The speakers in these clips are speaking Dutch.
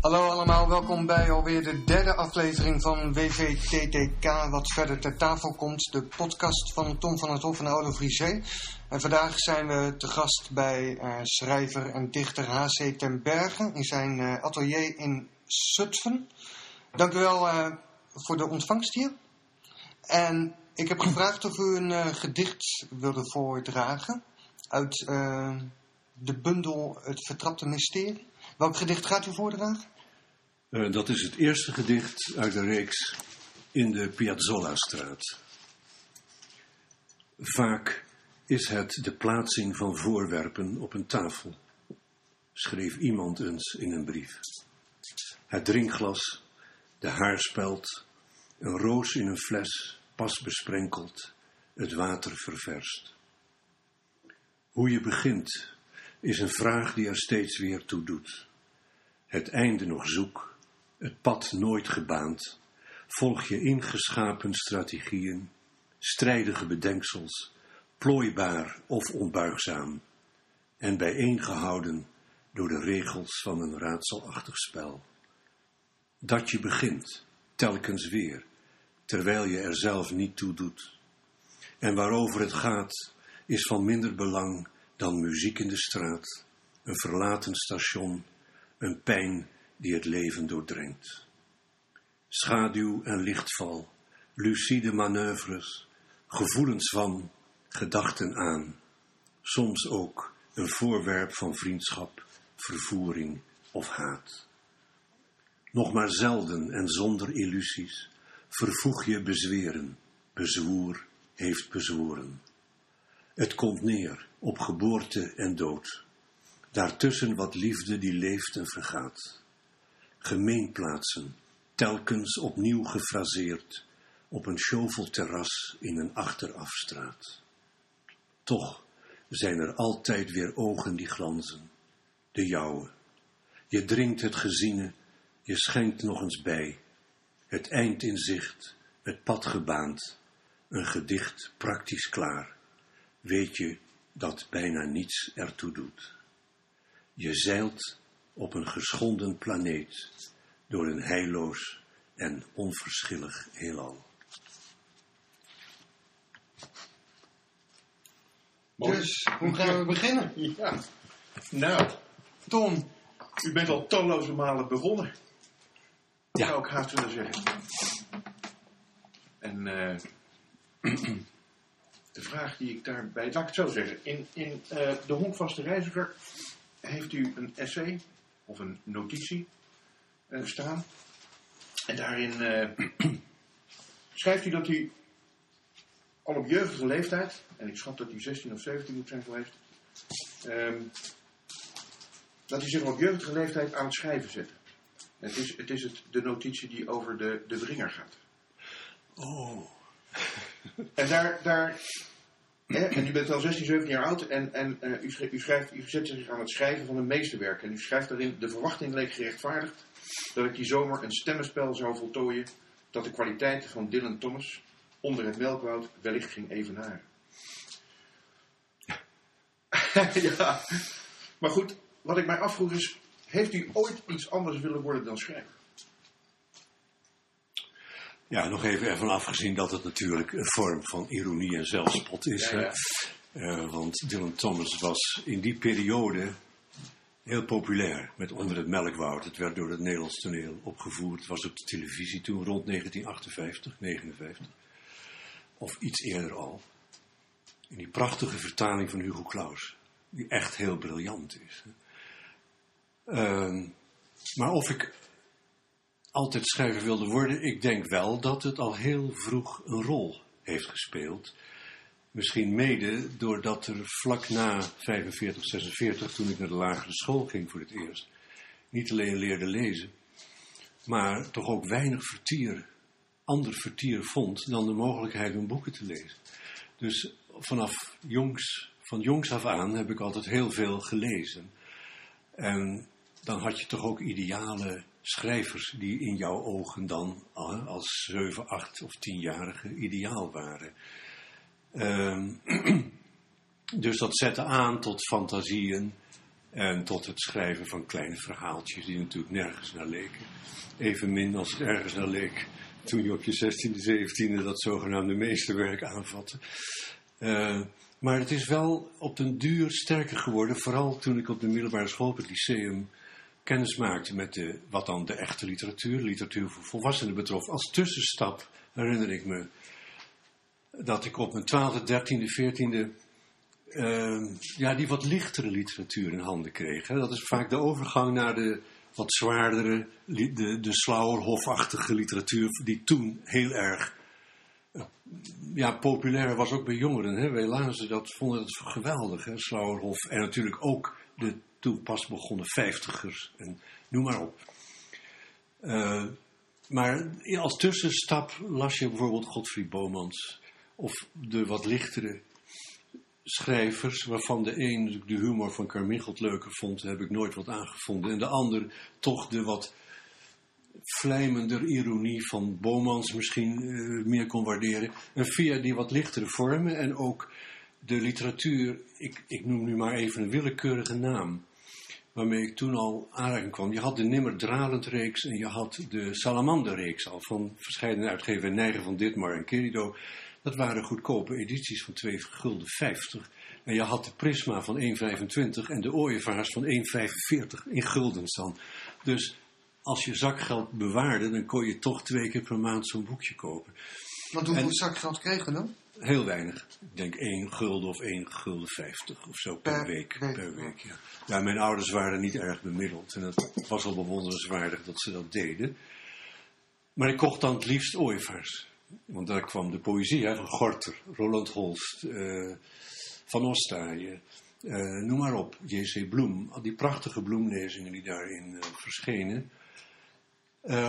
Hallo allemaal, welkom bij alweer de derde aflevering van WVTTK, wat verder ter tafel komt. De podcast van Tom van het Hof en Oude Vriezee. En vandaag zijn we te gast bij uh, schrijver en dichter H.C. ten Berge in zijn uh, atelier in Zutphen. Dank u wel uh, voor de ontvangst hier. En ik heb gevraagd of u een gedicht wilde voordragen uit de bundel Het Vertrapte Mysterie. Welk gedicht gaat u voordragen? Uh, dat is het eerste gedicht uit de reeks in de Piazzolla-straat. Vaak is het de plaatsing van voorwerpen op een tafel, schreef iemand eens in een brief. Het drinkglas, de haarspeld, een roos in een fles, pas besprenkeld, het water ververst. Hoe je begint, is een vraag die er steeds weer toe doet. Het einde nog zoek, het pad nooit gebaand, volg je ingeschapen strategieën, strijdige bedenksels, plooibaar of onbuigzaam, en bijeengehouden door de regels van een raadselachtig spel. Dat je begint, telkens weer, terwijl je er zelf niet toe doet. En waarover het gaat, is van minder belang dan muziek in de straat, een verlaten station, een pijn die het leven doordringt. Schaduw en lichtval, lucide manoeuvres, gevoelens van, gedachten aan, soms ook een voorwerp van vriendschap, vervoering of haat. Nog maar zelden en zonder illusies vervoeg je bezweren, bezwoer heeft bezworen. Het komt neer op geboorte en dood. Daartussen wat liefde die leeft en vergaat. Gemeenplaatsen, telkens opnieuw gefraseerd, op een shovelterras in een achterafstraat. Toch zijn er altijd weer ogen die glanzen, de jouwe. Je drinkt het geziene, je schenkt nog eens bij. Het eind in zicht, het pad gebaand, een gedicht praktisch klaar. Weet je dat bijna niets ertoe doet. Je zeilt op een geschonden planeet door een heilloos en onverschillig heelal. Dus, hoe gaan we beginnen? Ja, nou, Tom. U bent al talloze malen begonnen. Ja. Zou ik haast willen zeggen. En uh, de vraag die ik daarbij... Laat ik het zo zeggen. In, in uh, de honkvaste reiziger heeft u een essay of een notitie uh, staan. En daarin schrijft u dat u al op jeugdige leeftijd, en ik schat dat u 16 of 17 moet zijn geweest, um, dat u zich op jeugdige leeftijd aan het schrijven zette. Het is, het, is het de notitie die over de, de bringer gaat. Oh. En daar, daar en u bent al 16, 17 jaar oud en, en uh, u, schrijft, u, schrijft, u zet zich aan het schrijven van een meesterwerk. En u schrijft daarin, de verwachting leek gerechtvaardigd dat ik die zomer een stemmenspel zou voltooien dat de kwaliteiten van Dylan Thomas onder het melkwoud wellicht ging evenaren. ja, maar goed, wat ik mij afvroeg is, heeft u ooit iets anders willen worden dan schrijver? Ja, nog even ervan afgezien dat het natuurlijk een vorm van ironie en zelfspot is. Ja, ja. Uh, want Dylan Thomas was in die periode heel populair met Onder het Melkwoud. Het werd door het Nederlands toneel opgevoerd. was op de televisie toen rond 1958, 59. Of iets eerder al. In die prachtige vertaling van Hugo Claus. Die echt heel briljant is. Uh, maar of ik altijd schrijver wilde worden, ik denk wel dat het al heel vroeg een rol heeft gespeeld. Misschien mede doordat er vlak na 45, 46, toen ik naar de lagere school ging voor het eerst, niet alleen leerde lezen, maar toch ook weinig vertier, ander vertier vond dan de mogelijkheid om boeken te lezen. Dus vanaf jongs, van jongs af aan heb ik altijd heel veel gelezen. En dan had je toch ook ideale schrijvers die in jouw ogen dan als 7, 8 of 10-jarige ideaal waren. Um, dus dat zette aan tot fantasieën En tot het schrijven van kleine verhaaltjes die natuurlijk nergens naar leken. Evenmin als het ergens naar leek toen je op je 16e, 17e dat zogenaamde meesterwerk aanvatte. Uh, maar het is wel op den duur sterker geworden, vooral toen ik op de middelbare school op het lyceum kennis maakte met de, wat dan de echte literatuur, literatuur voor volwassenen betrof. Als tussenstap herinner ik me dat ik op mijn 12e, 13e, 14e uh, ja, die wat lichtere literatuur in handen kreeg. Dat is vaak de overgang naar de wat zwaardere, de, de Slauerhofachtige literatuur, die toen heel erg ja, populair was ook bij jongeren. Hè. Wij lazen dat, vonden het geweldig, hè, Slauerhof. En natuurlijk ook de toen pas begonnen vijftigers en noem maar op. Uh, maar als tussenstap las je bijvoorbeeld Godfried Bomans of de wat lichtere schrijvers, waarvan de een de humor van Carmichelt leuker vond, heb ik nooit wat aangevonden. En de ander toch de wat vlijmender ironie van Bomans misschien uh, meer kon waarderen. En via die wat lichtere vormen en ook de literatuur, ik, ik noem nu maar even een willekeurige naam, waarmee ik toen al aanraking kwam. Je had de Nimmer Dralend reeks en je had de Salamander reeks al van verschillende uitgevers, Neigen van Ditmar en Kerido. Dat waren goedkope edities van 2 gulden 50. En je had de Prisma van 1,25 en de Ooievaars van 1,45 in guldens dan. Dus als je zakgeld bewaarde, dan kon je toch twee keer per maand zo'n boekje kopen. Want hoeveel zakgeld kreeg je dan? Heel weinig. Ik denk 1 gulden of 1 gulden 50 of zo per, week. Per week ja. ja, mijn ouders waren niet erg bemiddeld. En het was al bewonderenswaardig dat ze dat deden. Maar ik kocht dan het liefst ooievaars. Want daar kwam de poëzie uit van Gorter, Roland Holst, uh, Van Ostaaien, uh, noem maar op, J.C. Bloem. Al die prachtige bloemlezingen die daarin uh, verschenen.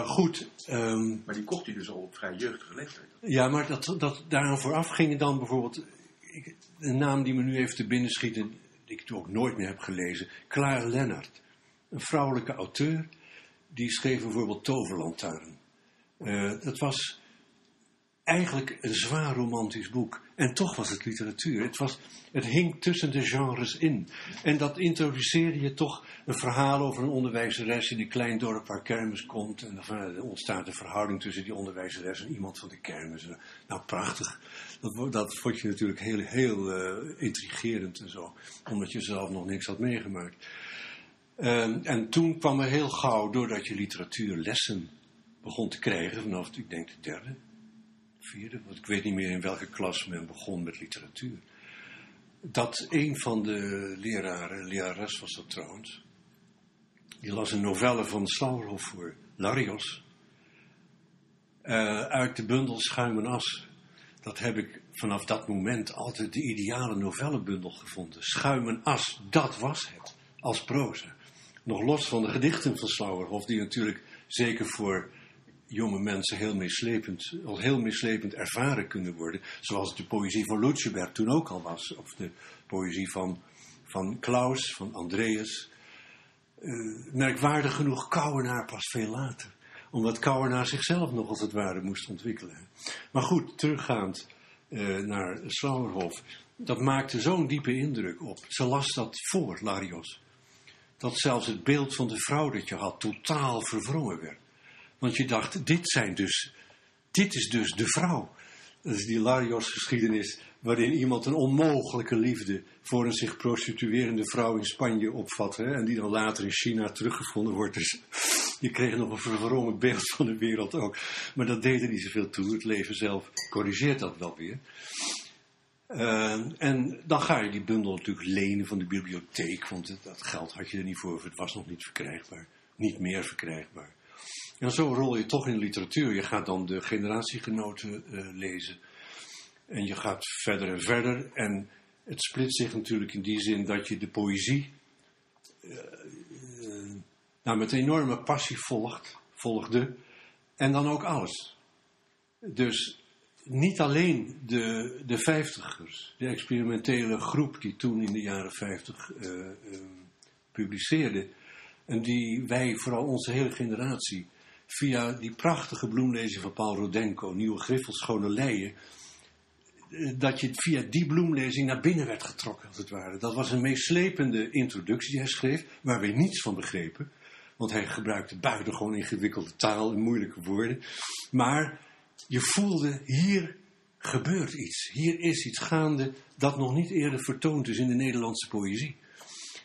Goed. Um, maar die kocht hij dus al op vrij jeugdige leeftijd. Ja, maar dat, dat, daaraan vooraf gingen dan bijvoorbeeld, ik, een naam die me nu even te binnen schiet, die ik toen ook nooit meer heb gelezen, Clara Lennart. Een vrouwelijke auteur, die schreef bijvoorbeeld Toverlantaarn. dat was eigenlijk een zwaar romantisch boek. En toch was het literatuur. Het, was, het hing tussen de genres in. En dat introduceerde je toch een verhaal over een onderwijzeres in een klein dorp waar kermis komt. En dan ontstaat een verhouding tussen die onderwijzeres en iemand van de kermis. Nou, prachtig. Dat, dat vond je natuurlijk heel, heel uh, intrigerend en zo. Omdat je zelf nog niks had meegemaakt. Uh, en toen kwam er heel gauw, doordat je literatuurlessen begon te krijgen, vanaf ik denk de derde, want ik weet niet meer in welke klas men begon met literatuur. Dat een van de leraren, lerares was dat trouwens, die las een novelle van Slauerhof voor Larios. Uh, uit de bundel Schuim en As. Dat heb ik vanaf dat moment altijd de ideale novellebundel gevonden. Schuim en As, dat was het. Als proza. Nog los van de gedichten van Slauerhof, die natuurlijk zeker voor jonge mensen heel meeslepend, al heel meeslepend ervaren kunnen worden. Zoals de poëzie van Lutjeberg toen ook al was. Of de poëzie van, van Klaus, van Andreas. Uh, merkwaardig genoeg Kouwenaar pas veel later. Omdat Kouwenaar zichzelf nog als het ware moest ontwikkelen. Maar goed, teruggaand uh, naar Slauerhof. Dat maakte zo'n diepe indruk op. Ze las dat voor, Larios. Dat zelfs het beeld van de vrouw dat je had totaal verwrongen werd. Want je dacht, dit zijn dus, dit is dus de vrouw. Dat is die Larios geschiedenis, waarin iemand een onmogelijke liefde voor een zich prostituerende vrouw in Spanje opvat. Hè, en die dan later in China teruggevonden wordt. Dus je kreeg nog een verwrongen beeld van de wereld ook. Maar dat deed er niet zoveel toe. Het leven zelf corrigeert dat wel weer. Uh, en dan ga je die bundel natuurlijk lenen van de bibliotheek, want dat geld had je er niet voor, het was nog niet verkrijgbaar, niet meer verkrijgbaar. En zo rol je toch in literatuur. Je gaat dan de generatiegenoten uh, lezen. En je gaat verder en verder. En het splitst zich natuurlijk in die zin dat je de poëzie uh, uh, nou, met enorme passie volgt, volgde. En dan ook alles. Dus niet alleen de, de vijftigers, de experimentele groep die toen in de jaren vijftig publiceerde. En die wij, vooral onze hele generatie, via die prachtige bloemlezing van Paul Rodenko, Nieuwe Griffels, Schone Leien, eh, dat je via die bloemlezing naar binnen werd getrokken, als het ware. Dat was een meeslepende introductie die hij schreef, waar we niets van begrepen. Want hij gebruikte buitengewoon ingewikkelde taal en moeilijke woorden. Maar je voelde, hier gebeurt iets. Hier is iets gaande dat nog niet eerder vertoond is in de Nederlandse poëzie.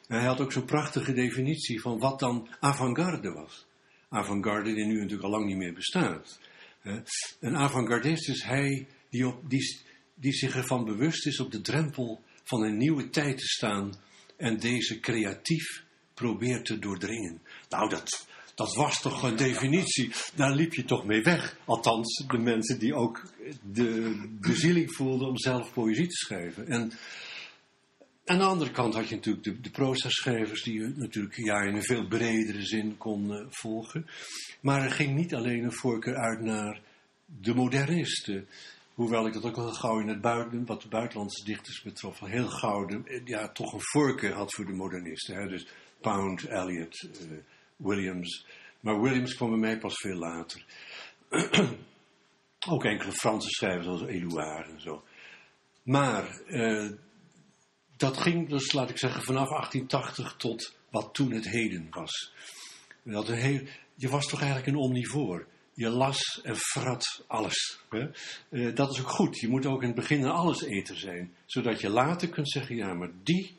Hij had ook zo'n prachtige definitie van wat dan avant-garde was. Avant-garde die nu natuurlijk al lang niet meer bestaat. Een avant-gardist is hij die, op, die, die zich ervan bewust is op de drempel van een nieuwe tijd te staan en deze creatief probeert te doordringen. Nou, dat, dat was toch een definitie. Daar liep je toch mee weg. Althans, de mensen die ook de bezieling voelden om zelf poëzie te schrijven. En aan de andere kant had je natuurlijk de, de proza-schrijvers die je natuurlijk ja, in een veel bredere zin kon volgen. Maar er ging niet alleen een voorkeur uit naar de modernisten. Hoewel ik dat ook wel gauw in het buiten, wat de buitenlandse dichters betrof, heel gauw ja, toch een voorkeur had voor de modernisten. Hè? Dus Pound, Eliot, uh, Williams. Maar Williams kwam bij mij pas veel later. ook enkele Franse schrijvers zoals Éluard en zo. Maar uh, dat ging dus, laat ik zeggen, vanaf 1880 tot wat toen het heden was. Een je was toch eigenlijk een omnivoor. Je las en frat alles. Hè? Uh, dat is ook goed. Je moet ook in het begin alles eten zijn. Zodat je later kunt zeggen, ja, maar die,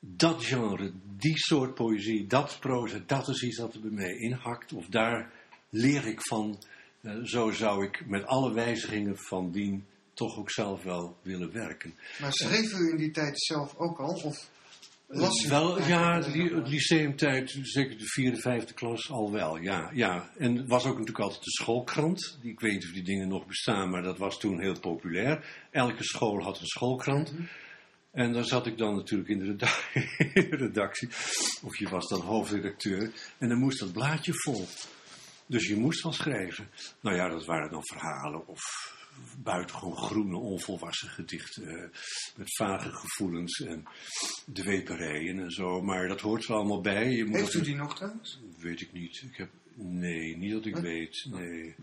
dat genre, die soort poëzie, dat proza, dat is iets dat er bij mij inhakt. Of daar leer ik van. Uh, zo zou ik met alle wijzigingen van dien toch ook zelf wel willen werken. Maar schreef u in die tijd zelf ook al? Of las u wel, ja, het lyceumtijd, zeker de vierde, vijfde klas al wel, ja. ja. En was ook natuurlijk altijd de schoolkrant. Ik weet niet of die dingen nog bestaan, maar dat was toen heel populair. Elke school had een schoolkrant. Mm -hmm. En daar zat ik dan natuurlijk in de redactie. Of je was dan hoofdredacteur. En dan moest dat blaadje vol. Dus je moest wel schrijven. Nou ja, dat waren dan verhalen of buitengewoon groene, onvolwassen gedichten. Uh, met vage gevoelens en dweperijen en zo. Maar dat hoort er allemaal bij. Je moet Heeft u die nog trouwens? Weet ik niet. Ik heb, nee, niet dat ik weet. Nee.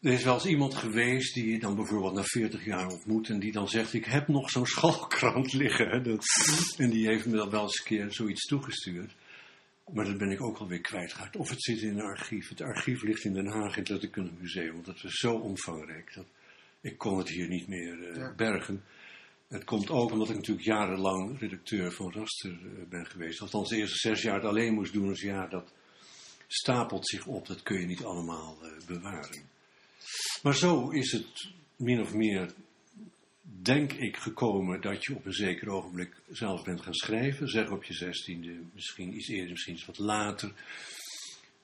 Er is wel eens iemand geweest die je dan bijvoorbeeld na 40 jaar ontmoet en die dan zegt: Ik heb nog zo'n schoolkrant liggen. Dat, en die heeft me dan wel eens een keer zoiets toegestuurd. Maar dat ben ik ook alweer kwijtgeraakt. Of het zit in een archief. Het archief ligt in Den Haag in het Letterkundig Museum. Want dat is zo omvangrijk. Dat, ik kon het hier niet meer uh, ja. bergen. Het komt ook omdat ik natuurlijk jarenlang redacteur van Raster uh, ben geweest. Althans de eerste zes jaar het alleen moest doen. Dus ja, dat stapelt zich op. Dat kun je niet allemaal uh, bewaren. Maar zo is het min of meer, denk ik, gekomen dat je op een zeker ogenblik zelf bent gaan schrijven. Zeg op je zestiende, misschien iets eerder, misschien iets wat later.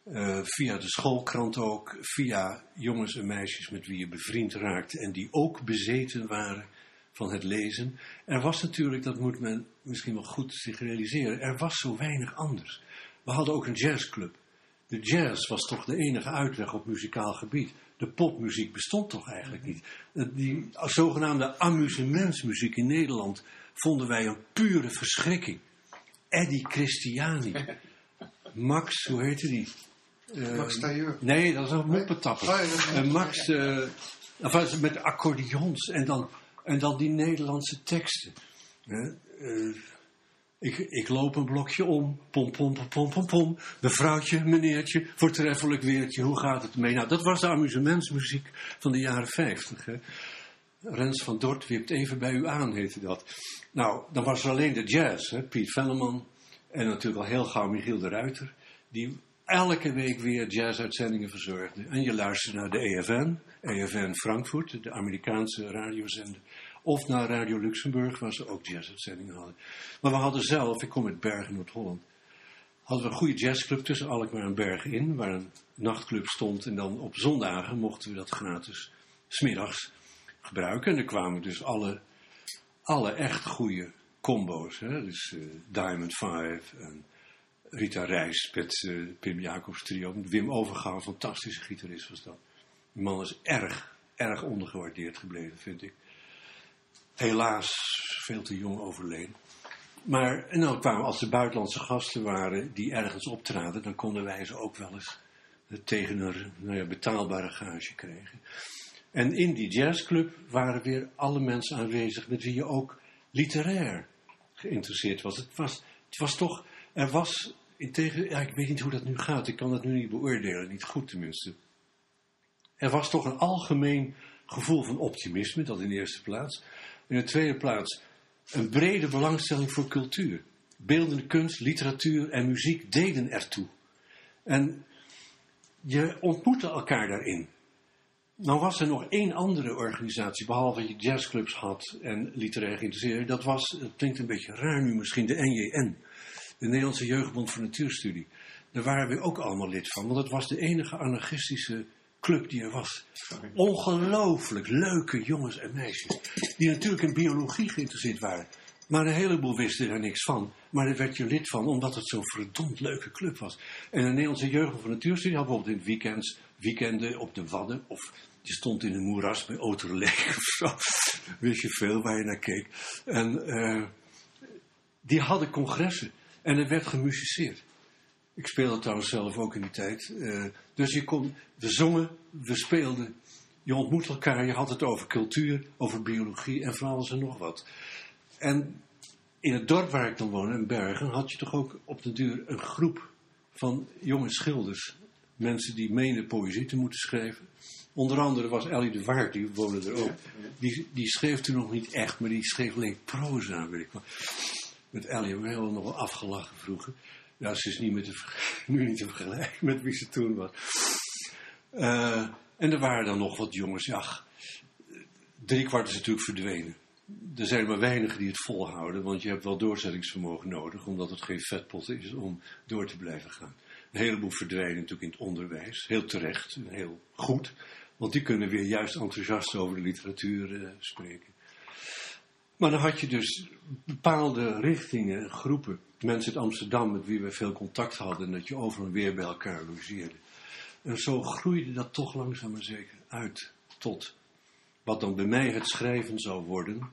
Uh, via de schoolkrant ook, via jongens en meisjes met wie je bevriend raakte en die ook bezeten waren van het lezen. Er was natuurlijk, dat moet men misschien wel goed zich realiseren, er was zo weinig anders. We hadden ook een jazzclub. De jazz was toch de enige uitweg op muzikaal gebied de popmuziek bestond toch eigenlijk niet. Die zogenaamde amusementsmuziek in Nederland vonden wij een pure verschrikking. Eddie Christiani. Max, hoe heette die? Uh, Max Tailleur. Nee, dat is een moppetapper. Oh, ja, uh, Max, uh, enfin, met accordeons en dan, en dan die Nederlandse teksten. Ik, ik loop een blokje om. Pom, pom, pom, pom, pom, pom. Mevrouwtje, meneertje, voortreffelijk weertje. Hoe gaat het mee? Nou, dat was de amusementsmuziek van de jaren 50. Hè? Rens van Dort wierpt even bij u aan, heette dat. Nou, dan was er alleen de jazz. Hè? Piet Velleman en natuurlijk al heel gauw Michiel de Ruiter. Die elke week weer jazzuitzendingen verzorgde. En je luisterde naar de EFN, EFN Frankfurt, de Amerikaanse radiozender. Of naar Radio Luxemburg, waar ze ook jazzuitzendingen hadden. Maar we hadden zelf, ik kom uit Bergen, Noord-Holland, hadden we een goede jazzclub tussen Alkmaar en Bergen in, waar een nachtclub stond. En dan op zondagen mochten we dat gratis smiddags gebruiken. En er kwamen dus alle, alle echt goede combo's. Hè? Dus uh, Diamond Five en Rita Reis met uh, Pim Jacobs trio. Wim Overgaal, fantastische gitarist was dat. Die man is erg, erg ondergewaardeerd gebleven, vind ik helaas veel te jong overleden. Maar en kwamen, als er buitenlandse gasten waren die ergens optraden, dan konden wij ze ook wel eens tegen een nou ja, betaalbare gage krijgen. En in die jazzclub waren weer alle mensen aanwezig met wie je ook literair geïnteresseerd was. Het was, het was toch, er was, in tegen, ja, ik weet niet hoe dat nu gaat, ik kan dat nu niet beoordelen, niet goed tenminste. Er was toch een algemeen gevoel van optimisme, dat in de eerste plaats. In de tweede plaats een brede belangstelling voor cultuur. Beeldende kunst, literatuur en muziek deden ertoe. En je ontmoette elkaar daarin. Nou was er nog één andere organisatie, behalve dat je jazzclubs had en literair geïnteresseerd. Dat was, het klinkt een beetje raar nu misschien, de NJN. De Nederlandse Jeugdbond voor Natuurstudie. Daar waren we ook allemaal lid van, want het was de enige anarchistische club die er was. Ongelooflijk leuke jongens en meisjes. Die natuurlijk in biologie geïnteresseerd waren. Maar een heleboel wisten er niks van. Maar daar werd je lid van, omdat het zo'n verdomd leuke club was. En de Nederlandse Jeugd van Natuurstudie had bijvoorbeeld in het weekends, weekenden op de Wadden. Of je stond in een moeras bij Oterleek of zo. Wist je veel waar je naar keek. En uh, die hadden congressen. En er werd gemusiceerd. Ik speelde trouwens zelf ook in die tijd. Uh, dus je kon, we zongen, we speelden. Je ontmoet elkaar, je had het over cultuur, over biologie en van alles en nog wat. En in het dorp waar ik dan woonde, in Bergen, had je toch ook op de duur een groep van jonge schilders. Mensen die meenden poëzie te moeten schrijven. Onder andere was Ellie de Waard, die woonde er ook. Die, die schreef toen nog niet echt, maar die schreef alleen proza, weet ik wel. Met Ellie hebben we heel nog wel afgelachen vroeger. Ja, ze is niet meer te, nu niet te vergelijken met wie ze toen was. Uh, en er waren dan nog wat jongens, ja, drie kwart is natuurlijk verdwenen. Er zijn maar weinigen die het volhouden, want je hebt wel doorzettingsvermogen nodig, omdat het geen vetpot is om door te blijven gaan. Een heleboel verdwijnen natuurlijk in het onderwijs, heel terecht en heel goed, want die kunnen weer juist enthousiast over de literatuur uh, spreken. Maar dan had je dus bepaalde richtingen, groepen. Mensen uit Amsterdam met wie we veel contact hadden en dat je over en weer bij elkaar logeerde. En zo groeide dat toch langzaam maar zeker uit tot wat dan bij mij het schrijven zou worden.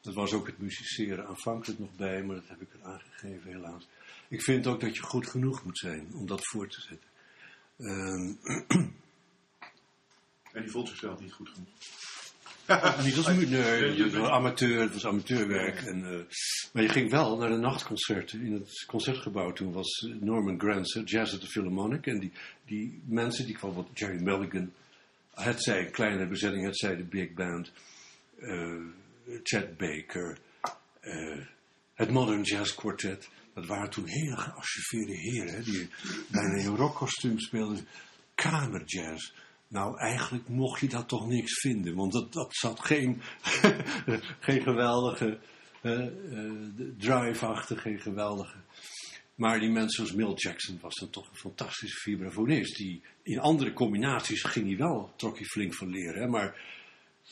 Dat was ook het musiceren aanvankelijk nog bij, maar dat heb ik er aangegeven helaas. Ik vind ook dat je goed genoeg moet zijn om dat voor te zetten. Um, en die voelt zichzelf niet goed genoeg. Niet als nee, je was amateur, het was amateurwerk. En, uh, maar je ging wel naar de nachtconcerten in het concertgebouw. Toen was Norman Granz, Jazz at the Philharmonic. En die, die mensen, die kwam wat Jerry Mulligan. Het zij een kleine bezetting, het zij de big band. Uh, Chet Baker. Uh, het Modern Jazz Quartet. Dat waren toen hele gearchiveerde heren. Hè, die bijna in rockkostuum speelden. Kamerjazz. Nou, eigenlijk mocht je dat toch niks vinden, want dat, dat zat geen, geen geweldige uh, drive achter, geen geweldige. Maar die mensen zoals Mill Jackson was dan toch een fantastische vibrafonist. Die, in andere combinaties ging hij wel, trok hij flink van leren. Hè? Maar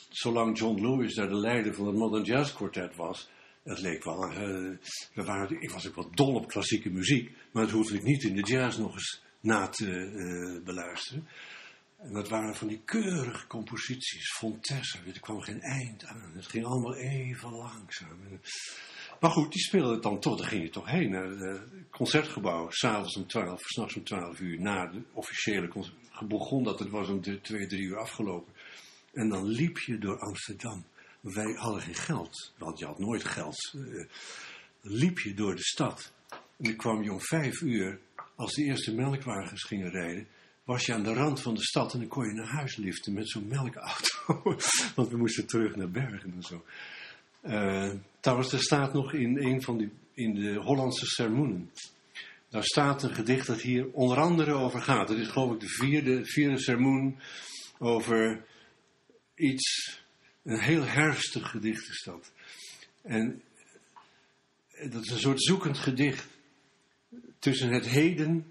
zolang John Lewis daar de leider van het Modern Jazz Quartet was, het leek wel, uh, we waren, ik was ook wel dol op klassieke muziek, maar dat hoefde ik niet in de jazz nog eens na te beluisteren. En dat waren van die keurige composities, fontessen, er kwam geen eind aan. Het ging allemaal even langzaam. maar goed, die speelden het dan toch, daar ging je toch heen naar het concertgebouw, s'avonds om 12, s'nachts om 12 uur, na de officiële concert. Begon dat, het was om twee, drie uur afgelopen. En dan liep je door Amsterdam. Wij hadden geen geld, want je had nooit geld. Uh, liep je door de stad. En dan kwam je om vijf uur, als de eerste melkwagens gingen rijden, was je aan de rand van de stad en dan kon je naar huis liften met zo'n melkauto. Want we moesten terug naar Bergen en zo. Uh, trouwens, er staat nog in een van die, in de Hollandse sermoenen. Daar staat een gedicht dat hier onder andere over gaat. Het is geloof ik de vierde, vierde sermoen over iets, een heel herfstig gedicht is. En dat is een soort zoekend gedicht tussen het heden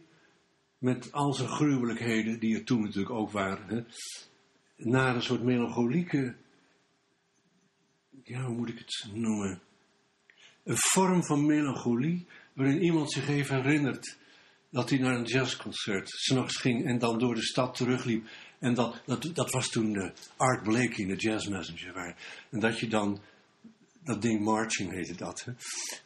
met al zijn gruwelijkheden, die er toen natuurlijk ook waren, hè, naar een soort melancholieke, ja, hoe moet ik het noemen? Een vorm van melancholie, waarin iemand zich even herinnert dat hij naar een jazzconcert s'nachts ging en dan door de stad terugliep. En dat, dat, dat was toen de Art Blakey, de Jazz Messenger. Waar, en dat je dan, dat ding marching heette dat. Hè?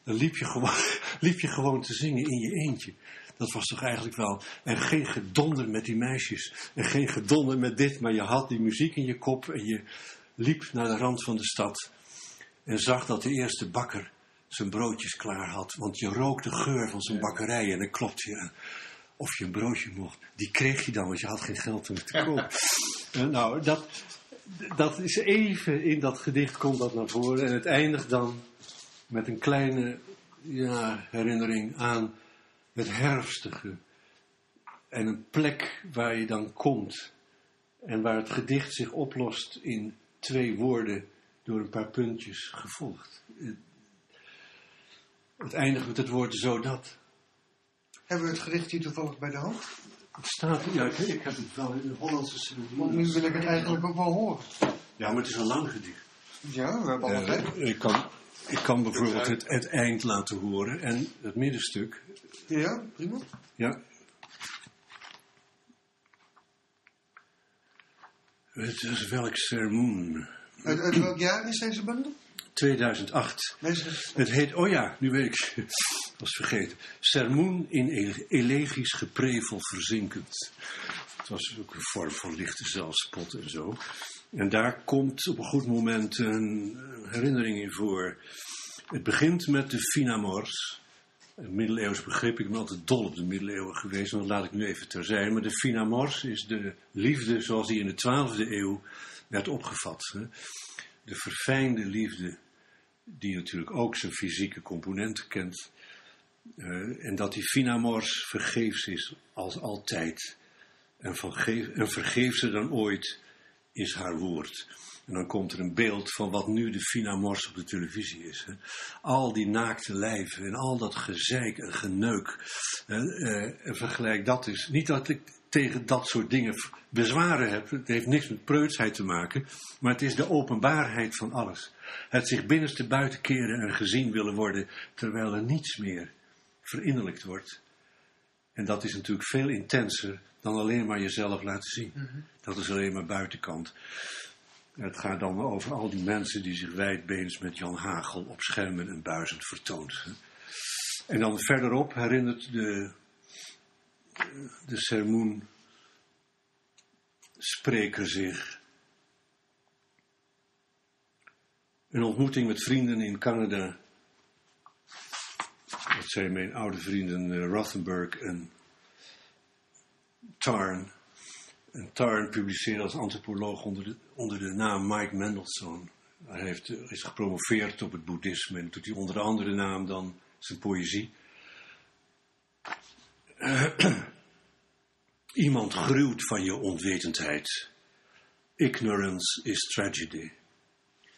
Dan liep je, gewoon, liep je gewoon te zingen in je eentje. Dat was toch eigenlijk wel. En geen gedonder met die meisjes. En geen gedonder met dit, maar je had die muziek in je kop en je liep naar de rand van de stad. En zag dat de eerste bakker zijn broodjes klaar had. Want je rook de geur van zijn bakkerij en dan klopt je. Of je een broodje mocht. Die kreeg je dan, want je had geen geld om het te kopen. En nou, dat, dat is even in dat gedicht komt dat naar voren. En het eindigt dan met een kleine ja, herinnering aan het herfstige. En een plek waar je dan komt. En waar het gedicht zich oplost in twee woorden door een paar puntjes gevolgd. Het eindigt met het woord zodat. Hebben we het gedicht hier toevallig bij de hand? Het staat, ja, ik, ik heb het wel in de Hollandse Want nu wil ik het eigenlijk ook wel horen. Ja, maar het is een lang gedicht. Ja, we hebben Eh, tijd. ik, kan, ik kan bijvoorbeeld het, het eind laten horen en het middenstuk. Ja, prima. Ja. Het is welk sermoen? Uit, uit welk jaar is deze bundel? 2008. Deze is... Het heet, oh ja, nu weet ik, was vergeten. Sermoen in ele- elegisch geprevel verzinkend. Het was ook een vorm van lichte zelfspot en zo. En daar komt op een goed moment een herinnering in voor. Het begint met de Finamors. Een middeleeuws begrip. Ik ben altijd dol op de middeleeuwen geweest, maar dat laat ik nu even terzijde. Maar de Finamors is de liefde zoals die in de 12e eeuw werd opgevat. De verfijnde liefde, die natuurlijk ook zijn fysieke componenten kent. Eh, en dat die Finamors vergeefs is als altijd. En, van geef, en vergeefser dan ooit is haar woord. En dan komt er een beeld van wat nu de Finamors op de televisie is. Hè. Al die naakte lijven en al dat gezeik en geneuk. Eh, vergelijk dat eens. Niet dat ik tegen dat soort dingen bezwaren heb. Het heeft niks met preutsheid te maken. Maar het is de openbaarheid van alles. Het zich binnenste buiten keren en gezien willen worden. Terwijl er niets meer verinnerlijkt wordt. En dat is natuurlijk veel intenser dan alleen maar jezelf laten zien. Dat is alleen maar buitenkant. Het gaat dan over al die mensen die zich wijdbeens met Jan Hagel op schermen en buizend vertoont. En dan verderop herinnert de, de sermoen spreker zich een ontmoeting met vrienden in Canada. Dat zijn mijn oude vrienden eh, Rothenberg en Tarn. En Tarn publiceerde als antropoloog onder de, onder de naam Mike Mendelssohn. Hij heeft, eh, is gepromoveerd op het boeddhisme en doet hij onder de andere naam dan zijn poëzie. Iemand gruwt van je onwetendheid. Ignorance is tragedy.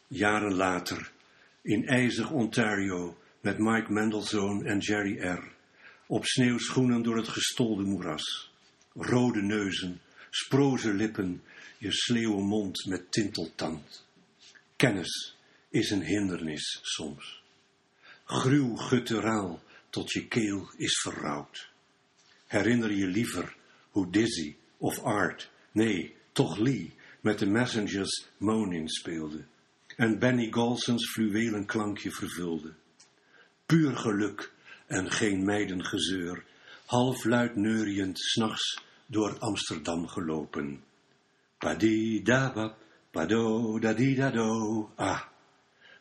Jaren later, in ijzig Ontario, met Mike Mendelssohn en Jerry R. Op sneeuwschoenen door het gestolde moeras. Rode neuzen, sproze lippen, je sleeuwenmond met tinteltand. Kennis is een hindernis soms. Gruw gutteraal tot je keel is verrouwd. Herinner je liever hoe Dizzy of Art, nee, toch Lee, met de Messengers Moaning speelde. En Benny Golson's fluwelen klankje vervulde. Puur geluk en geen meidengezeur, halfluid neuriënd s'nachts door Amsterdam gelopen. Padidabab, pado dadidado, ah,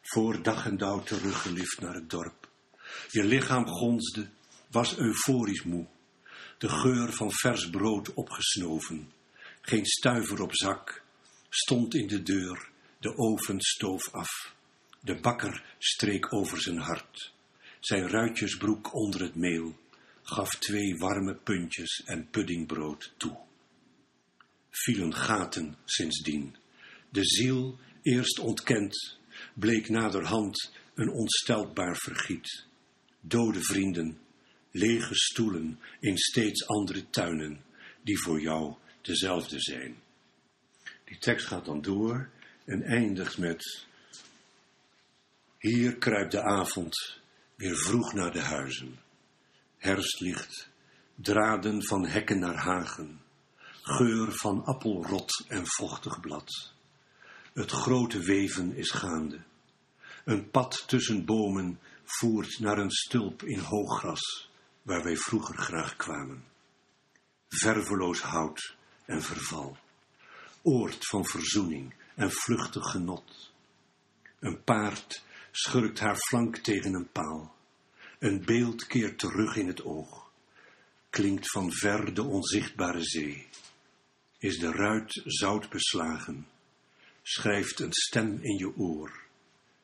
voor dag en dauw teruggelift naar het dorp. Je lichaam gonsde, was euforisch moe. De geur van vers brood opgesnoven. Geen stuiver op zak. Stond in de deur. De oven stoof af. De bakker streek over zijn hart. Zijn ruitjesbroek onder het meel. Gaf twee warme puntjes en puddingbrood toe. Vielen gaten sindsdien. De ziel, eerst ontkend, bleek naderhand een onstelbaar vergiet. Dode vrienden, lege stoelen in steeds andere tuinen, die voor jou dezelfde zijn. Die tekst gaat dan door en eindigt met: Hier kruipt de avond weer vroeg naar de huizen. Herfstlicht, draden van hekken naar hagen, geur van appelrot en vochtig blad. Het grote weven is gaande. Een pad tussen bomen voert naar een stulp in hooggras. waar wij vroeger graag kwamen. Verveloos hout en verval. Oord van verzoening en vluchtig genot. Een paard schurkt haar flank tegen een paal. Een beeld keert terug in het oog. Klinkt van ver de onzichtbare zee. Is de ruit zout beslagen. Schrijft een stem in je oor.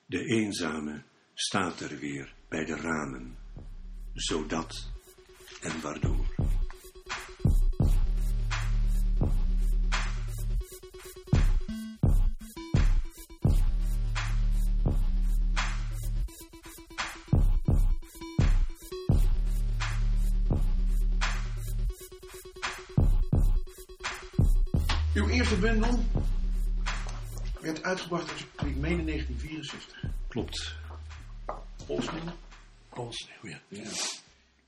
De eenzame staat er weer bij de ramen. Zodat en waardoor. Uw eerste bundel werd uitgebracht in, ik meen in 1964. Klopt. Polsman. Polsneeuw, ja. Ja.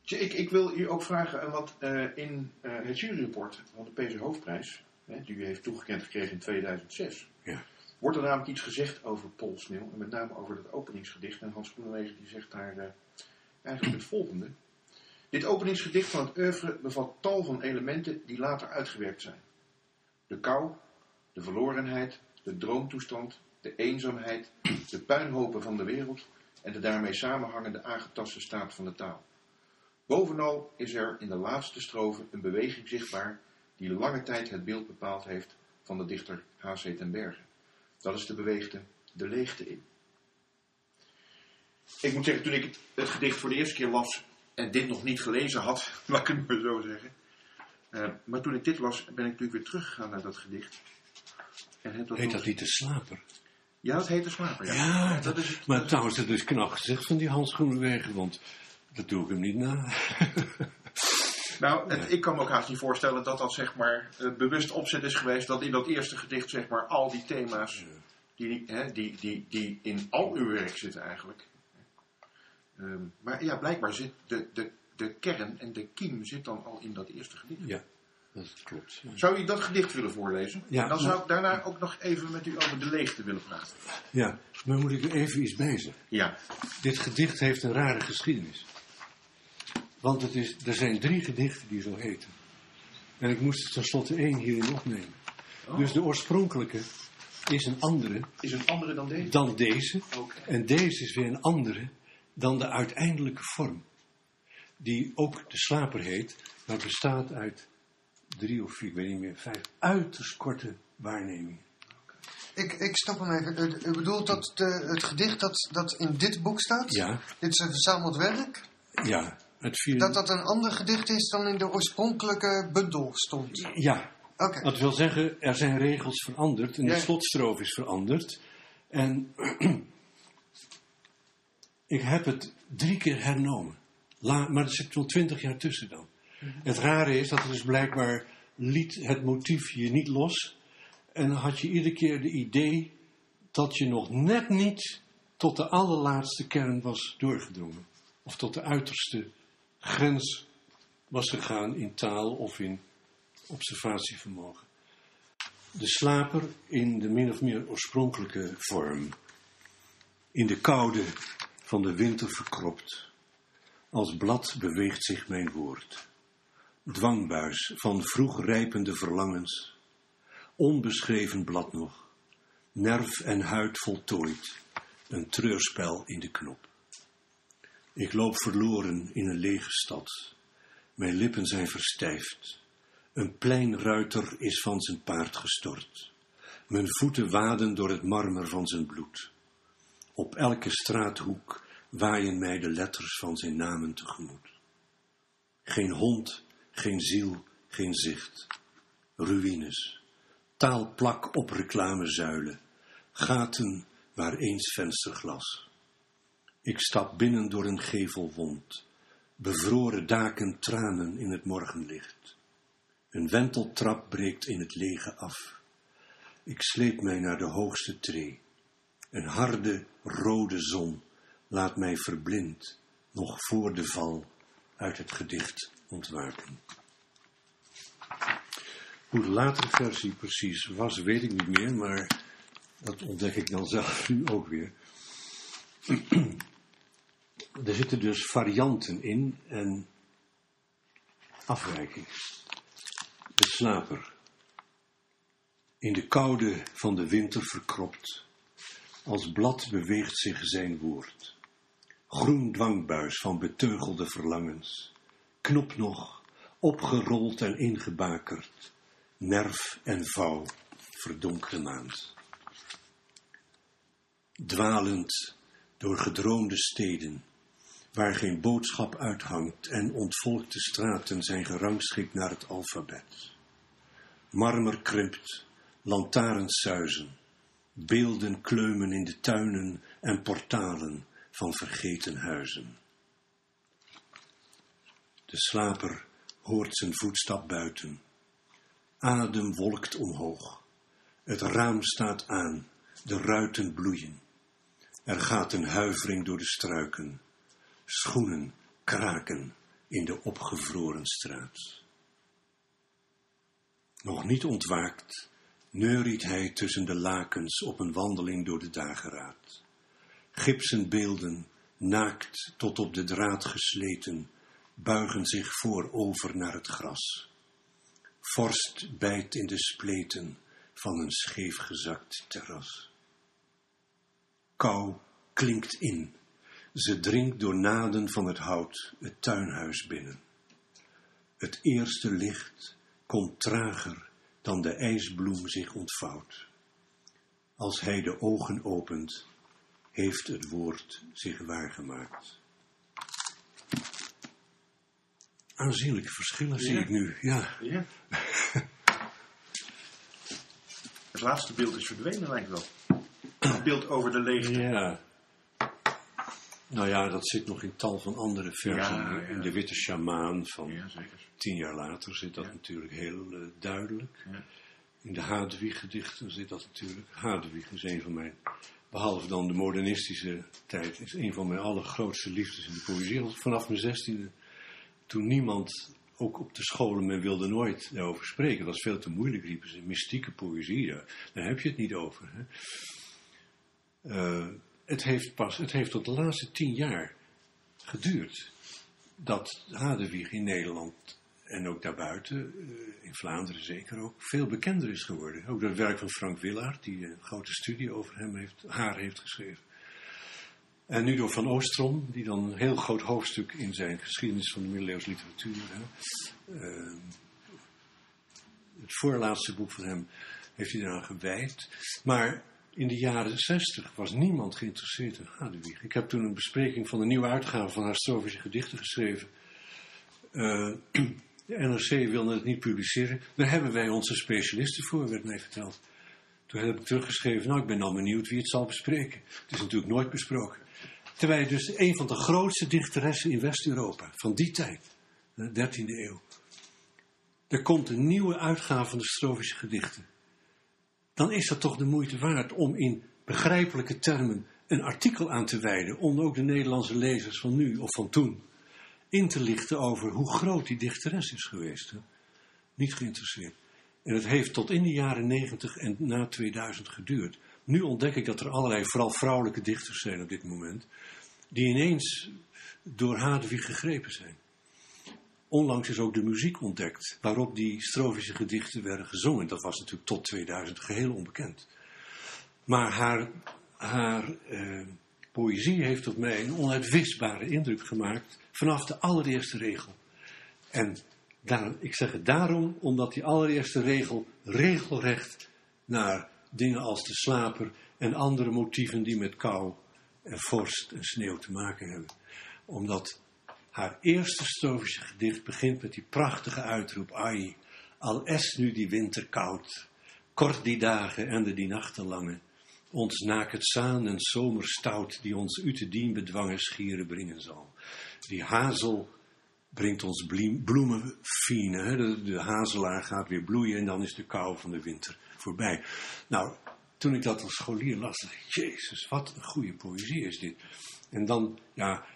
Tje, Ik, ik wil u ook vragen eh, wat eh, in eh, het juryrapport van de PC Hoofdprijs, hè, die u heeft toegekend gekregen in 2006, Ja. wordt er namelijk iets gezegd over Paul Sneeuw. En met name over het openingsgedicht. En Hans Groenewegen die zegt daar eigenlijk het volgende. Dit openingsgedicht van het oeuvre bevat tal van elementen die later uitgewerkt zijn. De kou, de verlorenheid, de droomtoestand, de eenzaamheid, de puinhopen van de wereld en de daarmee samenhangende aangetaste staat van de taal. Bovenal is er in de laatste strofe een beweging zichtbaar die lange tijd het beeld bepaald heeft van de dichter H.C. ten Berge. Dat is de beweegte de leegte in. Ik moet zeggen, toen ik het, het gedicht voor de eerste keer las en dit nog niet gelezen had, laat ik het maar zo zeggen. Eh, maar toen ik dit las, ben ik natuurlijk weer teruggegaan naar dat gedicht. En heb dat Heet nog- dat niet de slaper? Ja, dat heet de slaper. Ja, Ja, dat is het. Maar trouwens, dat is knap gezegd van die Hans Groenewegen, want dat doe ik hem niet na. Nou, het- ik kan me ook haast niet voorstellen dat dat zeg maar eh, bewust opzet is geweest. Dat in dat eerste gedicht zeg maar al die thema's die, hè, die, die, die in al uw werk zitten eigenlijk. Ehm, maar ja, blijkbaar zit de, de, de kern en de kiem zit dan al in dat eerste gedicht. Ja, dat klopt. ja. Zou u dat gedicht willen voorlezen? Ja, dan maar- zou ik daarna ook nog even met u over de leegte willen praten. Ja, maar moet ik er even iets bij zeggen? Ja, Dit gedicht heeft een rare geschiedenis. Want het is, er zijn drie gedichten die zo heten. En ik moest er tenslotte één hierin opnemen. Dus de oorspronkelijke is een andere is een andere dan deze? dan deze. Oké. En deze is weer een andere dan de uiteindelijke vorm. Die ook de slaper heet, maar bestaat uit drie of vier, ik weet niet meer, vijf uiterst korte waarnemingen. Ik, ik stop hem even. U, bedoelt dat de, het gedicht dat, dat in dit boek staat, Ja, dit is een verzameld werk, ja, het vier... dat dat een ander gedicht is dan in de oorspronkelijke bundel stond. Ja, Oké. dat wil zeggen, er zijn regels veranderd en de Ja. slotstroof is veranderd. En ik heb het drie keer hernomen. La, maar er zit wel twintig jaar tussen dan. Het rare is dat het dus blijkbaar liet het motief je niet los. En dan had je iedere keer de idee dat je nog net niet tot de allerlaatste kern was doorgedrongen. Of tot de uiterste grens was gegaan in taal of in observatievermogen. De slaper in de min of meer oorspronkelijke vorm. In de koude van de winter verkropt. Als blad beweegt zich mijn woord. Dwangbuis van vroeg rijpende verlangens. Onbeschreven blad nog. Nerf en huid voltooid. Een treurspel in de knop. Ik loop verloren in een lege stad. Mijn lippen zijn verstijfd. Een pleinruiter is van zijn paard gestort. Mijn voeten waden door het marmer van zijn bloed. Op elke straathoek waaien mij de letters van zijn namen tegemoet. Geen hond, geen ziel, geen zicht. Ruïnes. Taalplak op reclamezuilen. Gaten waar eens vensterglas. Ik stap binnen door een gevelwond. Bevroren daken tranen in het morgenlicht. Een wenteltrap breekt in het lege af. Ik sleep mij naar de hoogste tree. Een harde, rode zon laat mij verblind, nog voor de val, uit het gedicht ontwaken. Hoe de latere versie precies was, weet ik niet meer, maar dat ontdek ik dan zelf nu ook weer. Er zitten dus varianten in en Afwijking. De slaper. In de koude van de winter verkropt. Als blad beweegt zich zijn woord. Groen dwangbuis van beteugelde verlangens. Knop nog, opgerold en ingebakerd. Nerf en vouw, verdonkere maand. Dwalend door gedroomde steden, waar geen boodschap uithangt en ontvolkte straten zijn gerangschikt naar het alfabet. Marmer krimpt, lantaarns suizen, beelden kleumen in de tuinen en portalen van vergeten huizen. De slaper hoort zijn voetstap buiten. Adem wolkt omhoog. Het raam staat aan, de ruiten bloeien. Er gaat een huivering door de struiken. Schoenen kraken in de opgevroren straat. Nog niet ontwaakt, neuriet hij tussen de lakens op een wandeling door de dageraad. Gipsen beelden, naakt tot op de draad gesleten, buigen zich voorover naar het gras. Vorst bijt in de spleten van een scheefgezakt terras. Kou klinkt in. Ze dringt door naden van het hout het tuinhuis binnen. Het eerste licht komt trager dan de ijsbloem zich ontvouwt. Als hij de ogen opent, heeft het woord zich waargemaakt. Aanzienlijke verschillen zie ik nu, ja. Ja. Het laatste beeld is verdwenen, lijkt wel. Het beeld over de leegte. Ja. Nou ja, dat zit nog in tal van andere versen. Ja. In de Witte Sjamaan van tien jaar later zit dat natuurlijk heel eh, duidelijk. Ja. In de Hadewig-gedichten zit dat natuurlijk. Hadewig is een van mijn, behalve dan de modernistische tijd, is een van mijn allergrootste liefdes in de poëzie. Vanaf mijn zestiende, toen niemand, ook op de scholen, men wilde nooit daarover spreken. Dat was veel te moeilijk, riepen ze. Mystieke poëzie, daar heb je het niet over. Hè. Eh, het heeft pas, het heeft tot de laatste tien jaar geduurd dat Hadewig in Nederland en ook daarbuiten, eh, in Vlaanderen zeker ook, veel bekender is geworden. Ook door het werk van Frank Willaert, die een grote studie over hem heeft, haar heeft geschreven. En nu door Van Oostrom, die dan een heel groot hoofdstuk in zijn geschiedenis van de middeleeuwse literatuur. Hè, eh, het voorlaatste boek van hem heeft hij eraan gewijd. Maar in de jaren zestig was niemand geïnteresseerd in Hadewig. Ik heb toen een bespreking van de nieuwe uitgave van haar Strofische gedichten geschreven. Eh, de NRC wilde het niet publiceren. Daar hebben wij onze specialisten voor, werd mij verteld. Toen heb ik teruggeschreven, nou ik ben al benieuwd wie het zal bespreken. Het is natuurlijk nooit besproken. Terwijl dus een van de grootste dichteressen in West-Europa, van die tijd, de 13e eeuw. Er komt een nieuwe uitgave van de Strofische gedichten. Dan is dat toch de moeite waard om in begrijpelijke termen een artikel aan te wijden. Om ook de Nederlandse lezers van nu of van toen in te lichten over hoe groot die dichteres is geweest. Hè? Niet geïnteresseerd. En het heeft tot in de jaren 90 en na 2000 geduurd. Nu ontdek ik dat er allerlei, vooral vrouwelijke dichters zijn op dit moment, die ineens door Hadewig gegrepen zijn. Onlangs is ook de muziek ontdekt waarop die strofische gedichten werden gezongen. Dat was natuurlijk tot 2000 geheel onbekend. Maar haar, haar eh, poëzie heeft op mij een onuitwisbare indruk gemaakt vanaf de allereerste regel. En daar, ik zeg het daarom, omdat die allereerste regel regelrecht naar dingen als de slaper en andere motieven die met kou en vorst en sneeuw te maken hebben. Omdat haar eerste strofische gedicht begint met die prachtige uitroep, ai, al es nu die winter koud, kort die dagen en de die nachten lange, ons naket zaan en zomerstout, die ons u te dien bedwangen schieren brengen zal. Die hazel brengt ons bliem- bloemen fine, hè? De, hazelaar gaat weer bloeien en dan is de kou van de winter voorbij. Nou, toen ik dat als scholier las, dacht ik, jezus, wat een goede poëzie is dit. En dan, ja,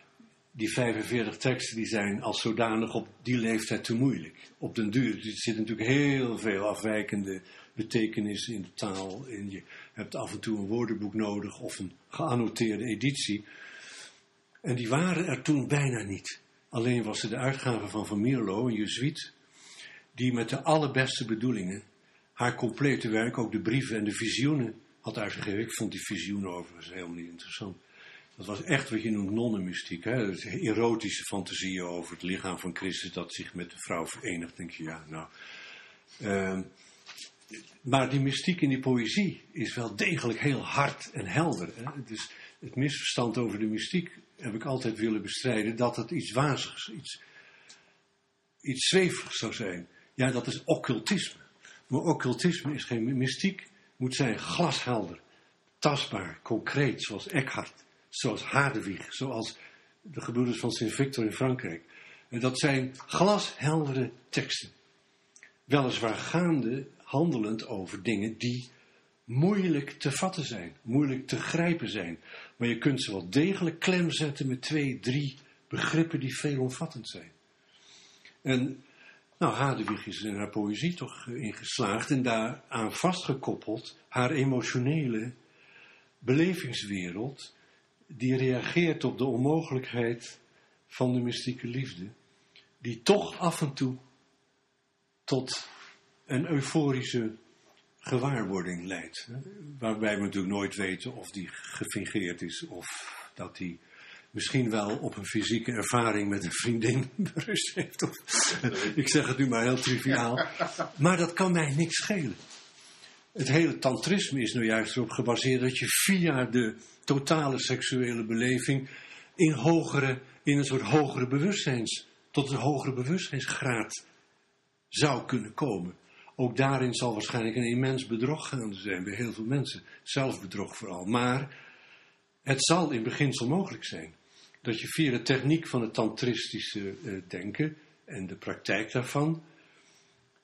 die 45 teksten die zijn als zodanig op die leeftijd te moeilijk. Op den duur, er zit natuurlijk heel veel afwijkende betekenissen in de taal. En je hebt af en toe een woordenboek nodig of een geannoteerde editie. En die waren er toen bijna niet. Alleen was het de uitgave van Van Mierlo, een jezuïet, die met de allerbeste bedoelingen haar complete werk, ook de brieven en de visioenen, had uitgegeven. Ik vond die visioenen overigens helemaal niet interessant. Dat was echt wat je noemt nonnenmystiek. Hè? Erotische fantasieën over het lichaam van Christus dat zich met de vrouw verenigt. Denk je, ja, nou. Ehm, maar die mystiek in die poëzie is wel degelijk heel hard en helder. Dus het misverstand over de mystiek heb ik altijd willen bestrijden dat het iets wazigs, iets, iets zweverigs zou zijn. Ja, dat is occultisme. Maar occultisme is geen mystiek, moet zijn glashelder, tastbaar, concreet, zoals Eckhart, zoals Hadewig, zoals de gebroeders van Sint Victor in Frankrijk. En dat zijn glasheldere teksten. Weliswaar gaande, handelend over dingen die moeilijk te vatten zijn, moeilijk te grijpen zijn. Maar je kunt ze wel degelijk klem zetten met twee, drie begrippen die veelomvattend zijn. En nou, Hadewig is in haar poëzie toch ingeslaagd en daaraan vastgekoppeld haar emotionele belevingswereld, die reageert op de onmogelijkheid van de mystieke liefde, die toch af en toe tot een euforische gewaarwording leidt. Waarbij we natuurlijk nooit weten of die gefingeerd is of dat die misschien wel op een fysieke ervaring met een vriendin berust heeft. Of, ik zeg het nu maar heel triviaal. Maar dat kan mij niks schelen. Het hele tantrisme is nou juist erop gebaseerd dat je via de totale seksuele beleving in, hogere, in een soort hogere bewustzijns, tot een hogere bewustzijnsgraad zou kunnen komen. Ook daarin zal waarschijnlijk een immens bedrog gaande zijn bij heel veel mensen. Zelfbedrog vooral. Maar het zal in beginsel mogelijk zijn dat je via de techniek van het tantristische uh, denken en de praktijk daarvan